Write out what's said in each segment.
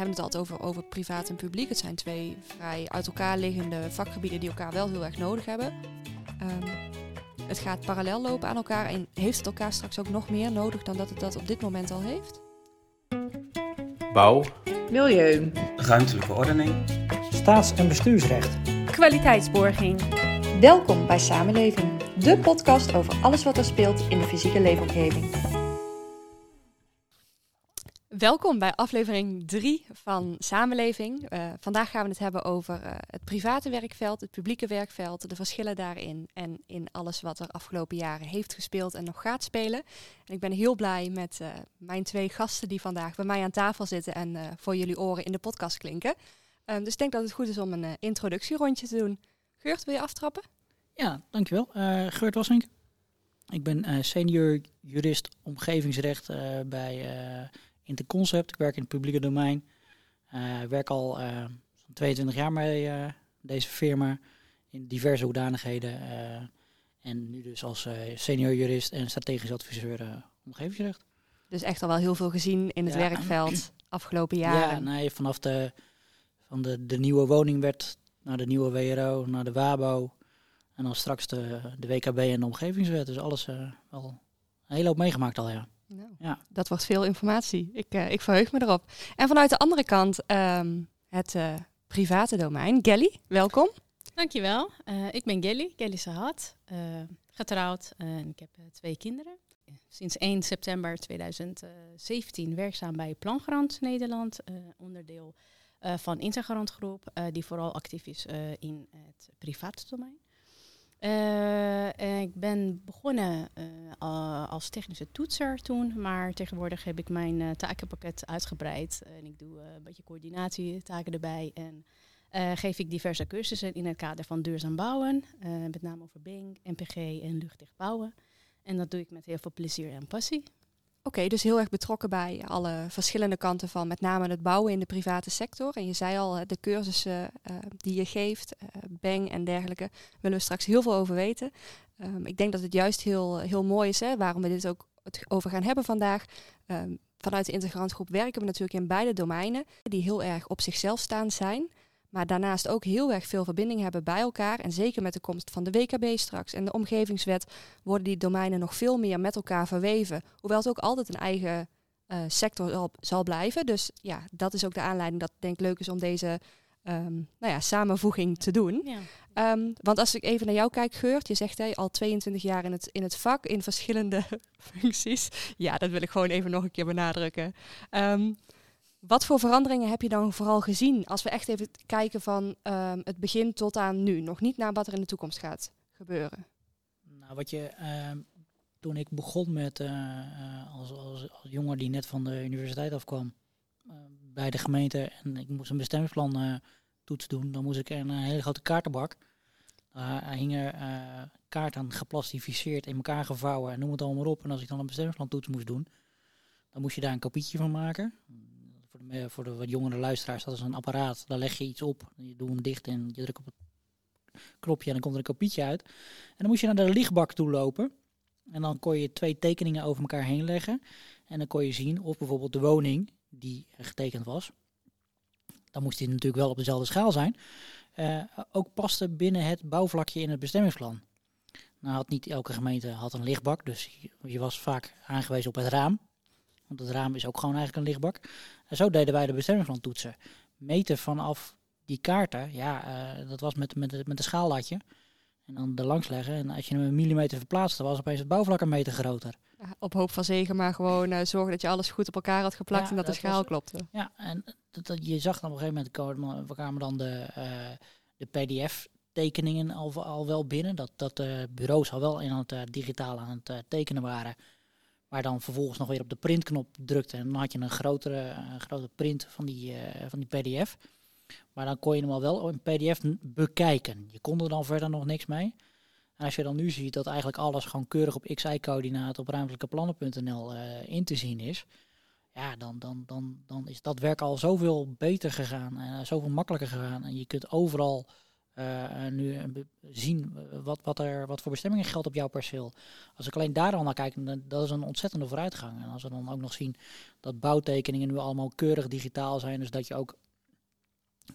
hebben het altijd over, over privaat en publiek. Het zijn twee vrij uit elkaar liggende vakgebieden die elkaar wel heel erg nodig hebben. Ehm, het gaat parallel lopen aan elkaar en heeft het elkaar straks ook nog meer nodig dan dat het dat op dit moment al heeft? Bouw, Milieu. ruimtelijke ordening, Staats- en bestuursrecht. Kwaliteitsborging. Welkom bij Samenleving, de podcast over alles wat er speelt in de fysieke leefomgeving. Welkom bij aflevering 3 van Samenleving. Eh, vandaag gaan we het hebben over eh, het private werkveld, het publieke werkveld, de verschillen daarin en in alles wat er afgelopen jaren heeft gespeeld en nog gaat spelen. En ik ben heel blij met eh, mijn twee gasten die vandaag bij mij aan tafel zitten en voor jullie oren in de podcast klinken. Ehm, dus ik denk dat het goed is om een introductierondje te doen. Geurt, wil je aftrappen? Ja, dankjewel. Geurt Wassink. Ik ben senior jurist omgevingsrecht bij eh Interconcept. Ik werk in het publieke domein. Eh, Ik werk al eh, zo'n 22 jaar bij eh, deze firma in diverse hoedanigheden. eh, en nu dus als eh, senior jurist en strategisch adviseur eh, omgevingsrecht. Dus echt al wel heel veel gezien in het Ja. werkveld afgelopen Ja, jaren. nee, vanaf de, van de, de nieuwe woningwet naar de nieuwe WRO, naar de WABO. En dan straks de, de WKB en de omgevingswet. Dus alles eh, wel een hele hoop meegemaakt al, ja. Nou, Ja. Dat wordt veel informatie. Ik, eh, ik verheug me erop. En vanuit de andere kant ehm, het eh, private domein. Gelly, welkom. Dankjewel. Eh ik ben Gelly, Gelly Sahat. eh, getrouwd en ik heb eh, twee kinderen. Sinds 1 september 2017 werkzaam bij Plangarant Nederland. eh, onderdeel eh, van Intergarant Groep, eh, die vooral actief is eh, in het private domein. Eh, en ik ben begonnen eh, als technische toetser toen, maar tegenwoordig heb ik mijn eh, takenpakket uitgebreid. en ik doe eh, een beetje coördinatietaken erbij en eh, geef ik diverse cursussen in het kader van duurzaam bouwen, eh, met name over BING, NPG en luchtdicht bouwen. En dat doe ik met heel veel plezier en passie. Oké, dus heel erg betrokken bij alle verschillende kanten van met name het bouwen in de private sector. En je zei al, eh, de cursussen eh, die je geeft, eh Bang en dergelijke, willen we straks heel veel over weten. Ehm, ik denk dat het juist heel, heel mooi is, hè, waarom we dit ook over gaan hebben vandaag. Ehm, vanuit de integrantgroep werken we natuurlijk in beide domeinen, die heel erg op zichzelf staan zijn. Maar daarnaast ook heel erg veel verbinding hebben bij elkaar. En zeker met de komst van de WKB straks en de omgevingswet worden die domeinen nog veel meer met elkaar verweven. Hoewel het ook altijd een eigen eh, sector zal, zal blijven. Dus ja, dat is ook de aanleiding dat het denk ik leuk is om deze ehm, nou ja, samenvoeging te doen. Ja. Ehm, want als ik even naar jou kijk, Geurt, je zegt hè, al 22 jaar in het, in het vak, in verschillende functies. Ja, dat wil ik gewoon even nog een keer benadrukken. Ehm, wat voor veranderingen heb je dan vooral gezien als we echt even kijken van ehm, het begin tot aan nu? Nog niet naar wat er in de toekomst gaat gebeuren. Nou, wat je, ehm, toen ik begon met, eh, eh, als, als, als jongen die net van de universiteit afkwam, eh, bij de gemeente en ik moest een bestemmingsplan toets doen, dan moest ik een, hele grote kaartenbak. Daar hingen kaarten geplastificeerd in elkaar gevouwen en noem het allemaal op. En als ik dan een bestemmingsplan toets moest doen, dan moest je daar een kopietje van maken. Voor de, jongere luisteraars, dat is een apparaat. Daar leg je iets op, je doet hem dicht en je drukt op het knopje en dan komt er een kopietje uit. En dan moest je naar de lichtbak toe lopen. En dan kon je twee tekeningen over elkaar heen leggen. En dan kon je zien of bijvoorbeeld de woning die getekend was. Dan moest die natuurlijk wel op dezelfde schaal zijn. eh, ook paste binnen het bouwvlakje in het bestemmingsplan. Nou had niet elke gemeente had een lichtbak. Dus je was vaak aangewezen op het raam. Want het raam is ook gewoon eigenlijk een lichtbak. En zo deden wij de bestemmingsplan toetsen. Meten vanaf die kaarten, ja, eh, dat was met, met, met een schaallatje. En dan er langs leggen. En als je hem een millimeter verplaatste, was opeens het bouwvlak een meter groter. Ja, op hoop van zegen, maar gewoon eh, zorgen dat je alles goed op elkaar had geplakt Ja, en dat, dat de schaal was- klopte. Ja, en dat, dat, je zag dan op een gegeven moment we kwamen dan de, eh, de PDF-tekeningen al, al wel binnen. Dat, dat de bureaus al wel in het digitaal aan het tekenen waren. Maar dan vervolgens nog weer op de printknop drukte. En dan had je een grotere, eh, grote print van die, eh, van die PDF. Maar dan kon je hem al wel in PDF bekijken. Je kon er dan verder nog niks mee. En als je dan nu ziet dat eigenlijk alles gewoon keurig op XI-coördinaat op ruimtelijkeplannen.nl eh in te zien is. Ja, dan, dan, dan, dan is dat werk al zoveel beter gegaan en eh, zoveel makkelijker gegaan. En je kunt overal eh, nu eh, zien eh, wat, wat, er, wat voor bestemmingen geldt op jouw perceel. Als ik alleen daar al naar kijk, dan, dat is een ontzettende vooruitgang. En als we dan ook nog zien dat bouwtekeningen nu allemaal keurig digitaal zijn, dus dat je ook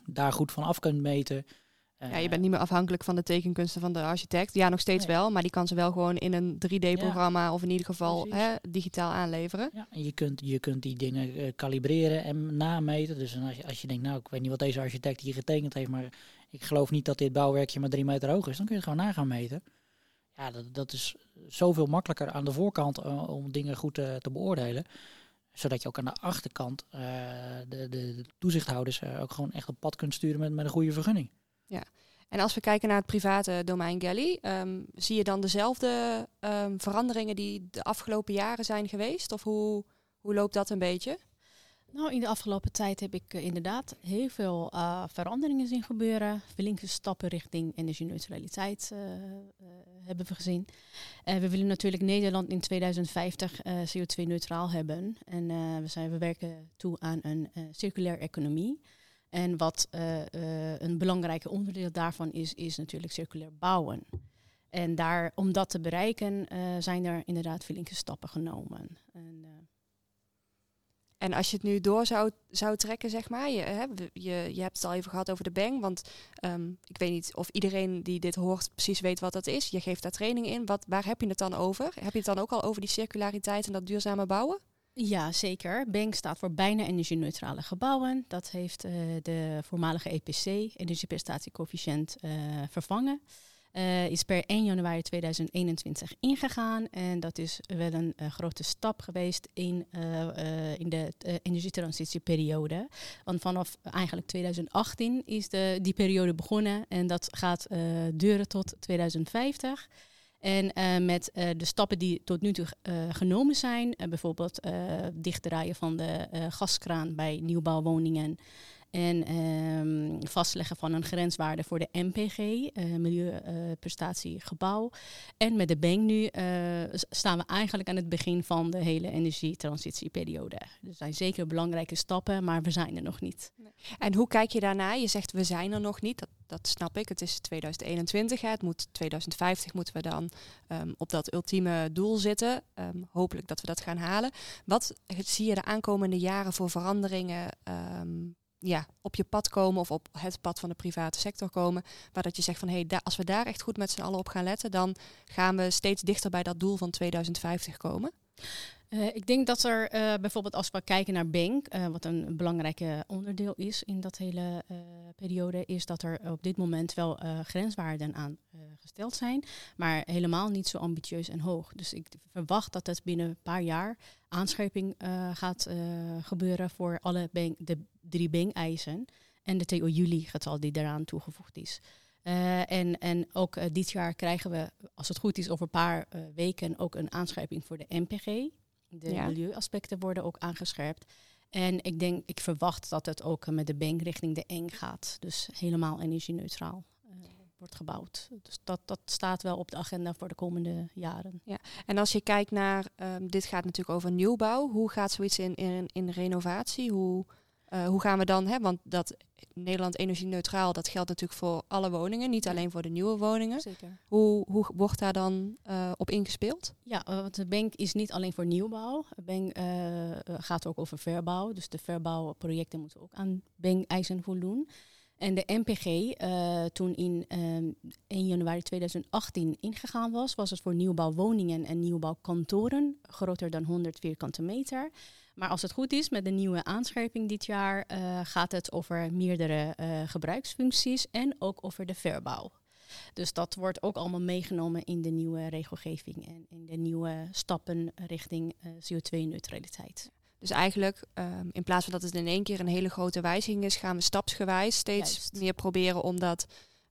daar goed van af kunt meten. Ja, je bent niet meer afhankelijk van de tekenkunsten van de architect. Ja, nog steeds Nee. wel, maar die kan ze wel gewoon in een 3D-programma of in ieder geval hè, digitaal aanleveren. Ja, en je kunt, je kunt die dingen kalibreren en nameten. Dus als je, als je denkt, nou, ik weet niet wat deze architect hier getekend heeft, maar ik geloof niet dat dit bouwwerkje maar drie meter hoog is, dan kun je het gewoon na gaan meten. Ja, dat, dat is zoveel makkelijker aan de voorkant eh, om dingen goed eh, te beoordelen. Zodat je ook aan de achterkant eh, de, de, de toezichthouders ook gewoon echt op pad kunt sturen met, met een goede vergunning. En als we kijken naar het private domein Galley, ehm, zie je dan dezelfde ehm, veranderingen die de afgelopen jaren zijn geweest? Of hoe, hoe loopt dat een beetje? Nou, in de afgelopen tijd heb ik eh, inderdaad heel veel eh, veranderingen zien gebeuren. Flinke stappen richting energie-neutraliteit eh, hebben we gezien. We willen natuurlijk Nederland in 2050 eh, CO2-neutraal hebben. En we, zijn, we werken toe aan een circulaire economie. En wat een belangrijk onderdeel daarvan is, is natuurlijk circulair bouwen. En daar, om dat te bereiken, zijn er inderdaad flinke stappen genomen. En, En als je het nu door zou, zou trekken, zeg maar, je, hè, je, je hebt het al even gehad over de Bang, want ehm, ik weet niet of iedereen die dit hoort precies weet wat dat is. Je geeft daar training in. Wat, waar heb je het dan over? Heb je het dan ook al over die circulariteit en dat duurzame bouwen? Ja, zeker. BANK staat voor bijna energie-neutrale gebouwen. Dat heeft eh, de voormalige EPC, energieprestatiecoëfficiënt, eh vervangen. Eh, is per 1 januari 2021 ingegaan. En dat is wel een eh, grote stap geweest in, eh, in de energietransitieperiode. Want vanaf eigenlijk 2018 is de, die periode begonnen. En dat gaat duren tot 2050. En met de stappen die tot nu toe genomen zijn, bijvoorbeeld dichtdraaien van de gaskraan bij nieuwbouwwoningen en ehm, vastleggen van een grenswaarde voor de MPG, eh Milieuprestatiegebouw. en met de BENG nu eh, staan we eigenlijk aan het begin van de hele energietransitieperiode. Er zijn zeker belangrijke stappen, maar we zijn er nog niet. En hoe kijk je daarnaar? Je zegt we zijn er nog niet. Dat, dat snap ik. Het is 2021. Hè. Het moet 2050 moeten we dan ehm, op dat ultieme doel zitten. Ehm, hopelijk dat we dat gaan halen. Wat zie je de aankomende jaren voor veranderingen ja, op je pad komen of op het pad van de private sector komen? Waar dat je zegt van hé, hey, als we daar echt goed met z'n allen op gaan letten, dan gaan we steeds dichter bij dat doel van 2050 komen. Eh, ik denk dat er eh, bijvoorbeeld als we kijken naar Bank, eh, wat een belangrijk onderdeel is in dat hele periode, is dat er op dit moment wel grenswaarden aan gesteld zijn, maar helemaal niet zo ambitieus en hoog. Dus ik verwacht dat het binnen een paar jaar aanscherping gaat gebeuren voor alle bank, de drie Bank-eisen en de TO juli-getal die daaraan toegevoegd is. Eh, en, en ook eh, dit jaar krijgen we, als het goed is, over een paar eh, weken ook een aanscherping voor de MPG. De Ja. milieuaspecten worden ook aangescherpt. En ik denk, ik verwacht dat het ook met de bank richting de eng gaat. Dus helemaal energie-neutraal wordt gebouwd. Dus dat, dat staat wel op de agenda voor de komende jaren. En als je kijkt naar, ehm, dit gaat natuurlijk over nieuwbouw. Hoe gaat zoiets in, in, in renovatie? Hoe, eh, hoe gaan we dan, hè, want dat Nederland energie-neutraal, dat geldt natuurlijk voor alle woningen, niet alleen voor de nieuwe woningen. Zeker. Hoe, hoe wordt daar dan eh, op ingespeeld? Ja, eh, want de bank is niet alleen voor nieuwbouw. De bank gaat ook over verbouw. Dus de verbouwprojecten moeten ook aan bank-eisen voldoen. En de MPG, eh, toen in ehm 1 januari 2018 ingegaan was, was het voor nieuwbouwwoningen en nieuwbouwkantoren groter dan 100 vierkante meter. Maar als het goed is, met de nieuwe aanscherping dit jaar, eh, gaat het over meerdere eh, gebruiksfuncties en ook over de verbouw. Dus dat wordt ook allemaal meegenomen in de nieuwe regelgeving en in de nieuwe stappen richting eh, CO2-neutraliteit. Dus eigenlijk, ehm, in plaats van dat het in één keer een hele grote wijziging is, gaan we stapsgewijs steeds Juist. meer proberen om dat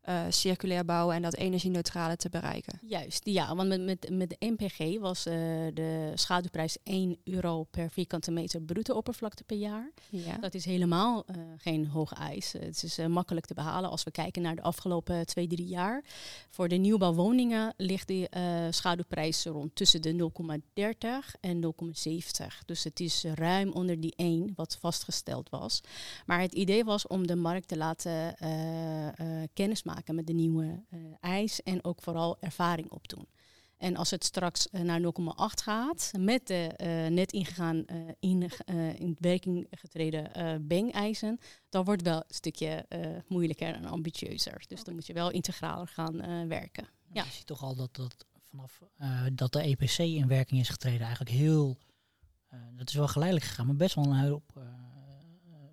eh, circulair bouwen en dat energie-neutrale te bereiken. Juist, ja, want met, met, met de MPG was eh, de schaduwprijs 1 euro per vierkante meter bruto oppervlakte per jaar. Ja. Dat is helemaal eh, geen hoge eis. Het is makkelijk te behalen als we kijken naar de afgelopen twee, drie jaar. Voor de nieuwbouwwoningen ligt eh schaduwprijs rond tussen de 0,30 en 0,70. Dus het is ruim onder die 1 wat vastgesteld was. Maar het idee was om de markt te laten kennismaken maken met de nieuwe uh, eis en ook vooral ervaring opdoen. En als het straks uh, naar 0,8 gaat, met de uh, net ingegaan, in, in werking getreden bang-eisen, dan wordt het wel een stukje moeilijker en ambitieuzer. Dus dan moet je wel integraler gaan werken. Ja. Je ziet toch al dat, dat vanaf dat de EPC in werking is getreden eigenlijk heel, dat is wel geleidelijk gegaan, maar best wel een hoop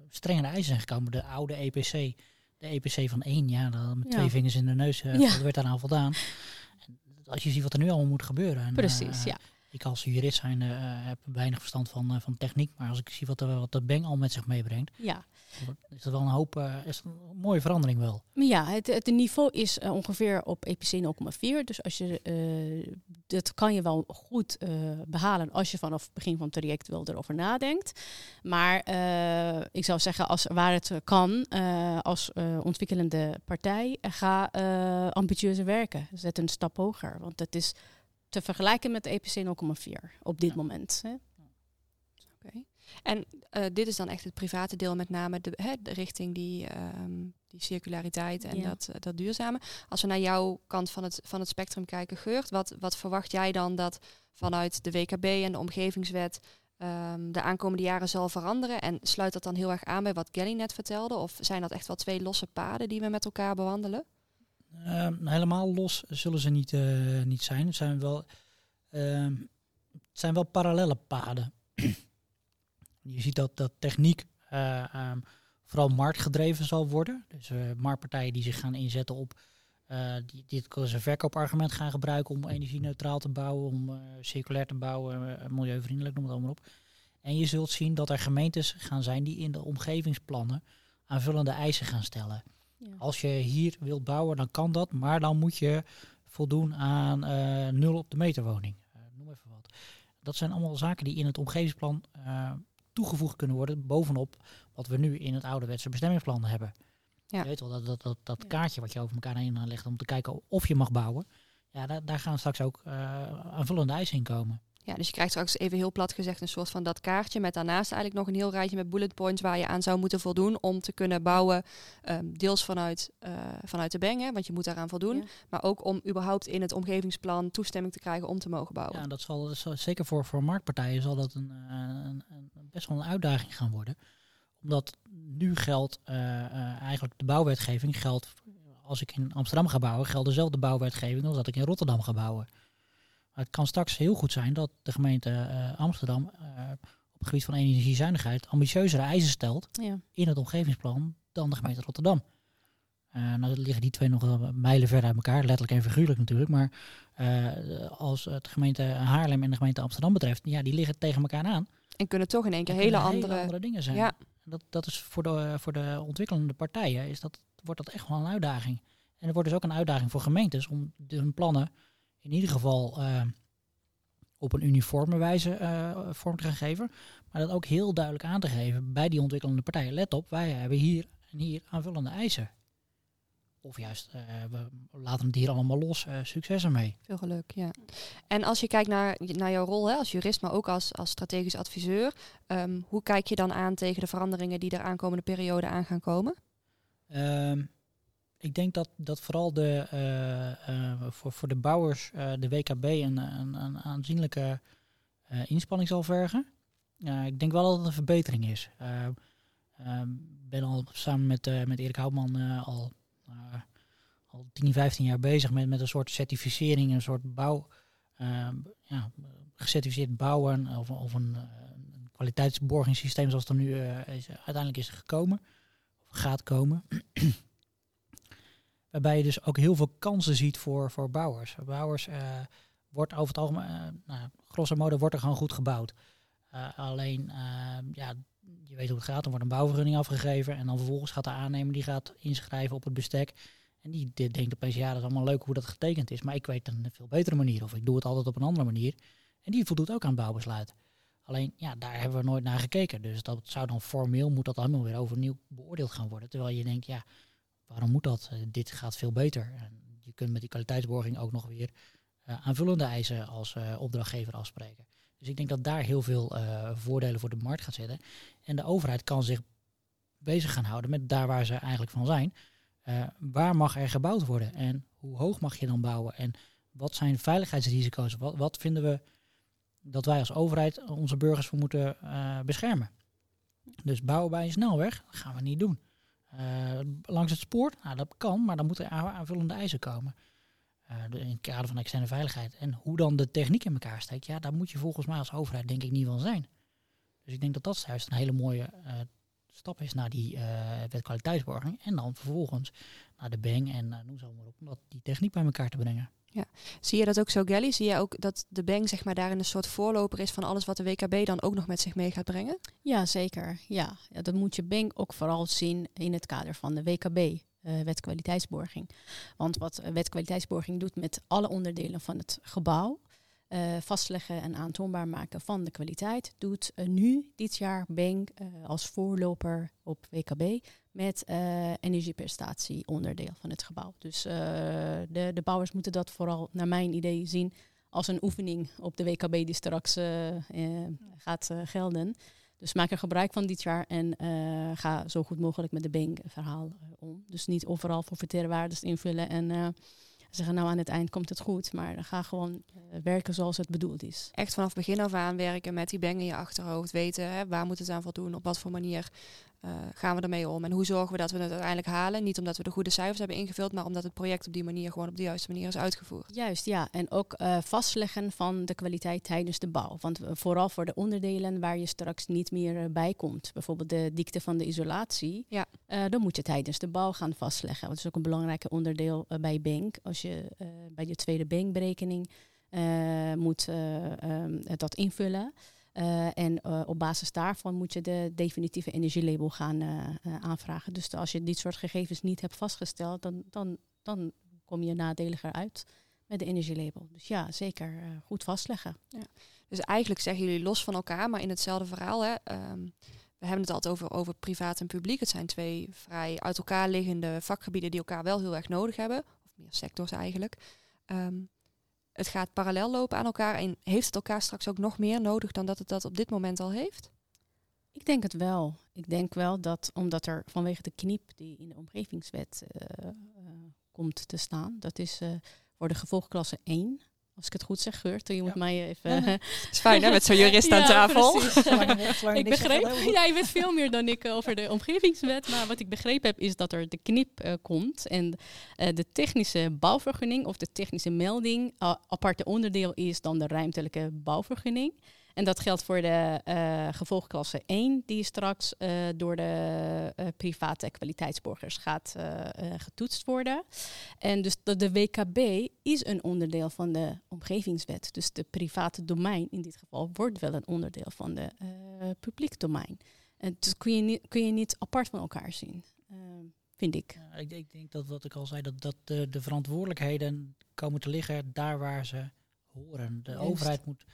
strengere eisen zijn gekomen. De oude EPC, de EPC van één, ja, dan met twee vingers in de neus uh, ja. werd daaraan voldaan. En als je ziet wat er nu allemaal moet gebeuren. En, Precies, uh, ja. Ik als jurist zijn uh, heb weinig verstand van, van techniek, maar als ik zie wat, er, wat dat Bang al met zich meebrengt, ja. is dat wel een hoop, is een mooie verandering wel. Ja, het, het niveau is ongeveer op EPC 0,4. Dus als je, dat kan je wel goed behalen als je vanaf het begin van het traject wel erover nadenkt. Maar ik zou zeggen, als, waar het kan, als ontwikkelende partij, ga ambitieuzer werken. Zet een stap hoger, want het is te vergelijken met de EPC 0,4 op dit ja. moment. Hè. Okay. En uh, dit is dan echt het private deel, met name de, hè, de richting die, um, die circulariteit en ja. dat, uh, dat duurzame. Als we naar jouw kant van het, van het spectrum kijken, Geurt, wat, wat verwacht jij dan dat vanuit de WKB en de omgevingswet um, de aankomende jaren zal veranderen? En sluit dat dan heel erg aan bij wat Kelly net vertelde? Of zijn dat echt wel twee losse paden die we met elkaar bewandelen? Uh, helemaal los zullen ze niet, uh, niet zijn. Het zijn wel, uh, het zijn wel parallele paden. Je ziet dat, dat techniek um, vooral marktgedreven zal worden. Dus uh, marktpartijen die zich gaan inzetten op die dit als een verkoopargument gaan gebruiken om energie-neutraal te bouwen, om circulair te bouwen, milieuvriendelijk, noem het allemaal op. En je zult zien dat er gemeentes gaan zijn die in de omgevingsplannen aanvullende eisen gaan stellen. Ja. Als je hier wilt bouwen, dan kan dat, maar dan moet je voldoen aan uh, nul op de meter woning. Uh, noem even wat. Dat zijn allemaal zaken die in het omgevingsplan uh, toegevoegd kunnen worden, bovenop wat we nu in het ouderwetse bestemmingsplan hebben. Ja. Je weet wel, dat, dat, dat, dat kaartje wat je over elkaar heen legt om te kijken of je mag bouwen, ja, daar, daar gaan straks ook aanvullende eisen in komen. Ja, dus je krijgt straks even heel plat gezegd een soort van dat kaartje met daarnaast eigenlijk nog een heel rijtje met bullet points waar je aan zou moeten voldoen om te kunnen bouwen. Um, deels vanuit, uh, vanuit de bengen, want je moet daaraan voldoen. Ja. Maar ook om überhaupt in het omgevingsplan toestemming te krijgen om te mogen bouwen. Ja, dat zal, dat zal zeker voor, voor marktpartijen zal dat een, een, een, best wel een uitdaging gaan worden. Omdat nu geldt uh, uh, eigenlijk de bouwwetgeving geldt, als ik in Amsterdam ga bouwen, geldt dezelfde bouwwetgeving als dat ik in Rotterdam ga bouwen. Maar het kan straks heel goed zijn dat de gemeente uh, Amsterdam uh, op het gebied van energiezuinigheid ambitieuzere eisen stelt ja. in het omgevingsplan dan de gemeente Rotterdam. Uh, nou liggen die twee nog mijlen ver uit elkaar, letterlijk en figuurlijk natuurlijk. Maar als het gemeente Haarlem en de gemeente Amsterdam betreft, ja, die liggen tegen elkaar aan. En kunnen toch in één keer hele andere... hele andere dingen zijn. Ja. Dat, dat is voor de, voor de ontwikkelende partijen is dat, wordt dat echt wel een uitdaging. En er wordt dus ook een uitdaging voor gemeentes om hun plannen in ieder geval uh, op een uniforme wijze uh, vorm te gaan geven. Maar dat ook heel duidelijk aan te geven bij die ontwikkelende partijen. Let op, wij hebben hier en hier aanvullende eisen. Of juist, uh, we laten het hier allemaal los. succes ermee. Veel geluk, ja. En als je kijkt naar, naar jouw rol hè, als jurist, maar ook als, als strategisch adviseur. Um, hoe kijk je dan aan tegen de veranderingen die er aankomende periode aan gaan komen? Um, ik denk dat, dat vooral de, uh, uh, voor, voor de bouwers uh, de WKB een, een, een aanzienlijke inspanning zal vergen. ik denk wel dat het een verbetering is. Ik ben al samen met, met Erik Houtman al, al 10, 15 jaar bezig met, met een soort certificering, een soort bouw, ja, gecertificeerd bouwen of, of een, een kwaliteitsborgingssysteem zoals het er nu is, uiteindelijk is gekomen, of gaat komen. Waarbij je dus ook heel veel kansen ziet voor, voor bouwers. Bouwers uh, wordt over het algemeen, uh, nou, grosso modo wordt er gewoon goed gebouwd. Uh, alleen, ja, je weet hoe het gaat. Er wordt een bouwvergunning afgegeven en dan vervolgens gaat de aannemer die gaat inschrijven op het bestek. En die, denkt opeens, ja, dat is allemaal leuk hoe dat getekend is. Maar ik weet een veel betere manier of ik doe het altijd op een andere manier. En die voldoet ook aan bouwbesluit. Alleen, ja, daar hebben we nooit naar gekeken. Dus dat zou dan formeel, moet dat allemaal weer overnieuw beoordeeld gaan worden. Terwijl je denkt, ja, waarom moet dat? Uh, dit gaat veel beter. En je kunt met die kwaliteitsborging ook nog weer uh, aanvullende eisen als uh, opdrachtgever afspreken. Dus ik denk dat daar heel veel voordelen voor de markt gaat zitten. En de overheid kan zich bezig gaan houden met daar waar ze eigenlijk van zijn. eh, waar mag er gebouwd worden en hoe hoog mag je dan bouwen en wat zijn veiligheidsrisico's? Wat, vinden we dat wij als overheid onze burgers voor moeten eh, beschermen? Dus bouwen bij een snelweg, gaan we niet doen. Eh, langs het spoor, nou, dat kan, maar dan moeten er aan- aanvullende eisen komen. Eh, in het kader van externe veiligheid. En hoe dan de techniek in elkaar steekt, ja, daar moet je volgens mij als overheid denk ik niet van zijn. Dus ik denk dat dat juist een hele mooie eh, stap is naar die wet kwaliteitsborging. En dan vervolgens naar de BENG en noem zo om dat, die techniek bij elkaar te brengen. Zie je dat ook zo, Gelly? Zie je ook dat de bank zeg maar, daarin een soort voorloper is van alles wat de WKB dan ook nog met zich mee gaat brengen? Ja, zeker. Ja. ja, dat moet je bank ook vooral zien in het kader van de WKB, eh wet kwaliteitsborging. Want wat eh, wet kwaliteitsborging doet met alle onderdelen van het gebouw, eh, vastleggen en aantoonbaar maken van de kwaliteit, doet eh, nu dit jaar bank eh, als voorloper op WKB met energieprestatie onderdeel van het gebouw. Dus de, de bouwers moeten dat vooral naar mijn idee zien als een oefening op de WKB die straks gaat gelden. Dus maak er gebruik van dit jaar en ga zo goed mogelijk met de Bank-verhaal eh, om. Dus niet overal voor verteerwaardes invullen en zeggen nou aan het eind komt het goed. Maar ga gewoon eh, werken zoals het bedoeld is. Echt vanaf begin af aan werken met die bang in je achterhoofd. Weten hè, waar moet het aan voldoen, op wat voor manier eh, gaan we ermee om. En hoe zorgen we dat we het uiteindelijk halen. Niet omdat we de goede cijfers hebben ingevuld, maar omdat het project op die manier gewoon op de juiste manier is uitgevoerd. Juist, ja. En ook eh, vastleggen van de kwaliteit tijdens de bouw. Want eh, vooral voor de onderdelen waar je straks niet meer bij komt. Bijvoorbeeld de dikte van de isolatie. Ja. Dan moet je tijdens de bouw gaan vastleggen. Dat is ook een belangrijk onderdeel bij bank. Als je bij je tweede bankberekening moet eh, ehm, dat invullen. Eh, en eh, op basis daarvan moet je de definitieve energielabel gaan eh, aanvragen. Dus als je dit soort gegevens niet hebt vastgesteld, dan, dan, dan kom je nadeliger uit met de energielabel. Dus ja, zeker goed vastleggen. Dus eigenlijk zeggen jullie los van elkaar, maar in hetzelfde verhaal. Hè, ehm, we hebben het altijd over, over privaat en publiek. Het zijn twee vrij uit elkaar liggende vakgebieden die elkaar wel heel erg nodig hebben. Of meer sectors eigenlijk. Ehm, het gaat parallel lopen aan elkaar. En heeft het elkaar straks ook nog meer nodig dan dat het dat op dit moment al heeft? Ik denk het wel. Ik denk wel dat omdat er vanwege de knip die in de omgevingswet eh, eh, komt te staan, dat is eh, voor de gevolgklasse 1. Als ik het goed zeg, Geurt, je moet mij even... Ja. Het is fijn hè, met zo'n jurist aan tafel. ik begreep, ja, je weet veel meer dan ik eh, over de omgevingswet. Maar wat ik begrepen heb, is dat er de knip eh, komt. En eh, de technische bouwvergunning of de technische melding aparte onderdeel is dan de ruimtelijke bouwvergunning. En dat geldt voor de eh, gevolgklasse 1, die straks eh, door de eh, private kwaliteitsborgers gaat getoetst worden. En dus de, de WKB is een onderdeel van de omgevingswet. Dus de private domein in dit geval wordt wel een onderdeel van de publiek domein. En dus kun je, niet, kun je niet apart van elkaar zien, eh, vind ik. Ja, ik, ik denk dat wat ik al zei, dat, dat de, de verantwoordelijkheden komen te liggen daar waar ze horen. De overheid moet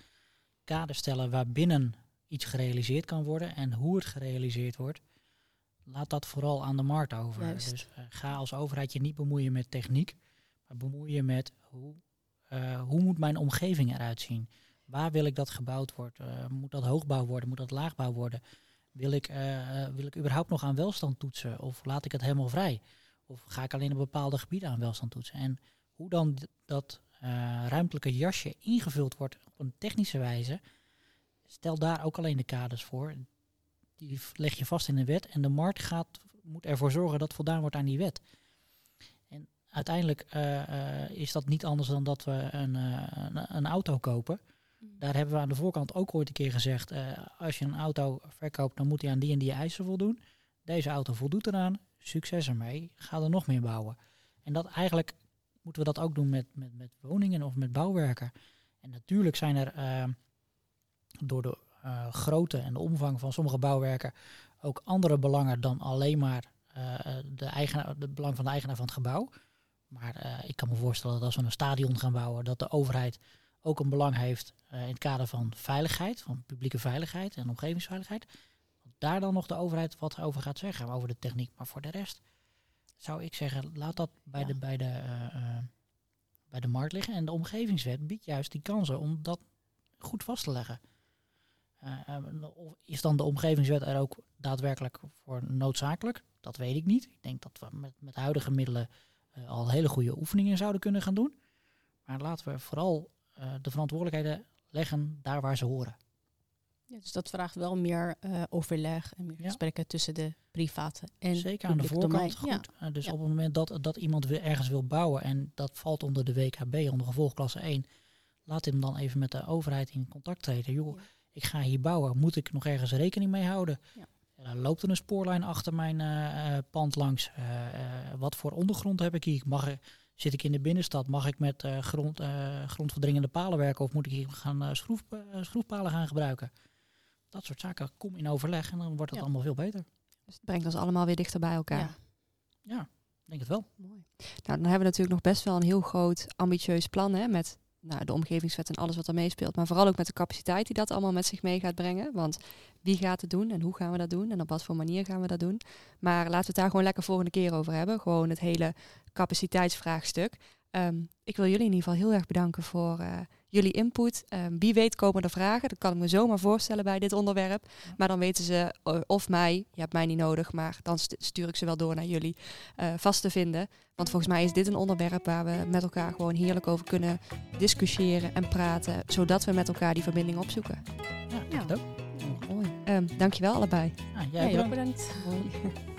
kaders stellen waarbinnen iets gerealiseerd kan worden en hoe het gerealiseerd wordt. Laat dat vooral aan de markt over. Juist. Dus eh, ga als overheid je niet bemoeien met techniek, maar bemoei je met hoe, eh, hoe moet mijn omgeving eruit zien? Waar wil ik dat gebouwd wordt? Eh, moet dat hoogbouw worden? Moet dat laagbouw worden? Wil ik, wil ik überhaupt nog aan welstand toetsen? Of laat ik het helemaal vrij? Of ga ik alleen op bepaalde gebieden aan welstand toetsen? En hoe dan dat ruimtelijke jasje ingevuld wordt op een technische wijze, stel daar ook alleen de kaders voor. Die leg je vast in de wet en de markt gaat, moet ervoor zorgen dat voldaan wordt aan die wet. En uiteindelijk eh, eh, is dat niet anders dan dat we een, eh, een, een auto kopen. Daar hebben we aan de voorkant ook ooit een keer gezegd, eh, als je een auto verkoopt, dan moet hij aan die en die eisen voldoen. Deze auto voldoet eraan, succes ermee, ga er nog meer bouwen. En dat eigenlijk moeten we dat ook doen met, met, met woningen of met bouwwerken. En natuurlijk zijn er eh, door de eh, grootte en de omvang van sommige bouwwerken ook andere belangen dan alleen maar eh, de, eigenaar, de belang van de eigenaar van het gebouw. Maar ik kan me voorstellen dat als we een stadion gaan bouwen, dat de overheid ook een belang heeft in het kader van veiligheid, van publieke veiligheid en omgevingsveiligheid. Daar dan nog de overheid wat over gaat zeggen, over de techniek. Maar voor de rest zou ik zeggen, laat dat bij, Ja. de, bij, de, eh, eh, bij de markt liggen. En de omgevingswet biedt juist die kansen om dat goed vast te leggen. Of is dan de omgevingswet er ook daadwerkelijk voor noodzakelijk? Dat weet ik niet. Ik denk dat we met, met huidige middelen al hele goede oefeningen zouden kunnen gaan doen. Maar laten we vooral de verantwoordelijkheden leggen daar waar ze horen. Ja, dus dat vraagt wel meer eh, overleg en meer Ja. gesprekken tussen de private en Zeker aan de voorkant. domein. Goed. Eh, dus op het moment dat, dat iemand weer ergens wil bouwen en dat valt onder de WKB, onder gevolgklasse 1, laat hem dan even met de overheid in contact treden. Joh, ik ga hier bouwen, moet ik nog ergens rekening mee houden? Ja. Loopt er een spoorlijn achter mijn eh, pand langs? Wat voor ondergrond heb ik hier? Mag zit ik in de binnenstad? Mag ik met grond, grondverdringende palen werken of moet ik hier gaan schroef, schroefpalen gaan gebruiken? Dat soort zaken, kom in overleg en dan wordt het Ja. allemaal veel beter. Dus het brengt ons allemaal weer dichter bij elkaar. Ja. Ja, denk het wel. Mooi. Nou, dan hebben we natuurlijk nog best wel een heel groot ambitieus plan hè, met nou, de omgevingswet en alles wat er meespeelt. Maar vooral ook met de capaciteit die dat allemaal met zich mee gaat brengen. Want wie gaat het doen en hoe gaan we dat doen en op wat voor manier gaan we dat doen. Maar laten we het daar gewoon lekker volgende keer over hebben. Gewoon het hele capaciteitsvraagstuk. Ehm, ik wil jullie in ieder geval heel erg bedanken voor eh, jullie input. Ehm, wie weet komen er vragen. Dat kan ik me zomaar voorstellen bij dit onderwerp. Maar dan weten ze eh, of mij, je hebt mij niet nodig, maar dan st- stuur ik ze wel door naar jullie eh, vast te vinden. Want volgens mij is dit een onderwerp waar we met elkaar gewoon heerlijk over kunnen discussiëren en praten. Zodat we met elkaar die verbinding opzoeken. Ja, het ook. Mooi. Ehm dankjewel allebei. Ja, Ja, jij ook bedankt. bedankt.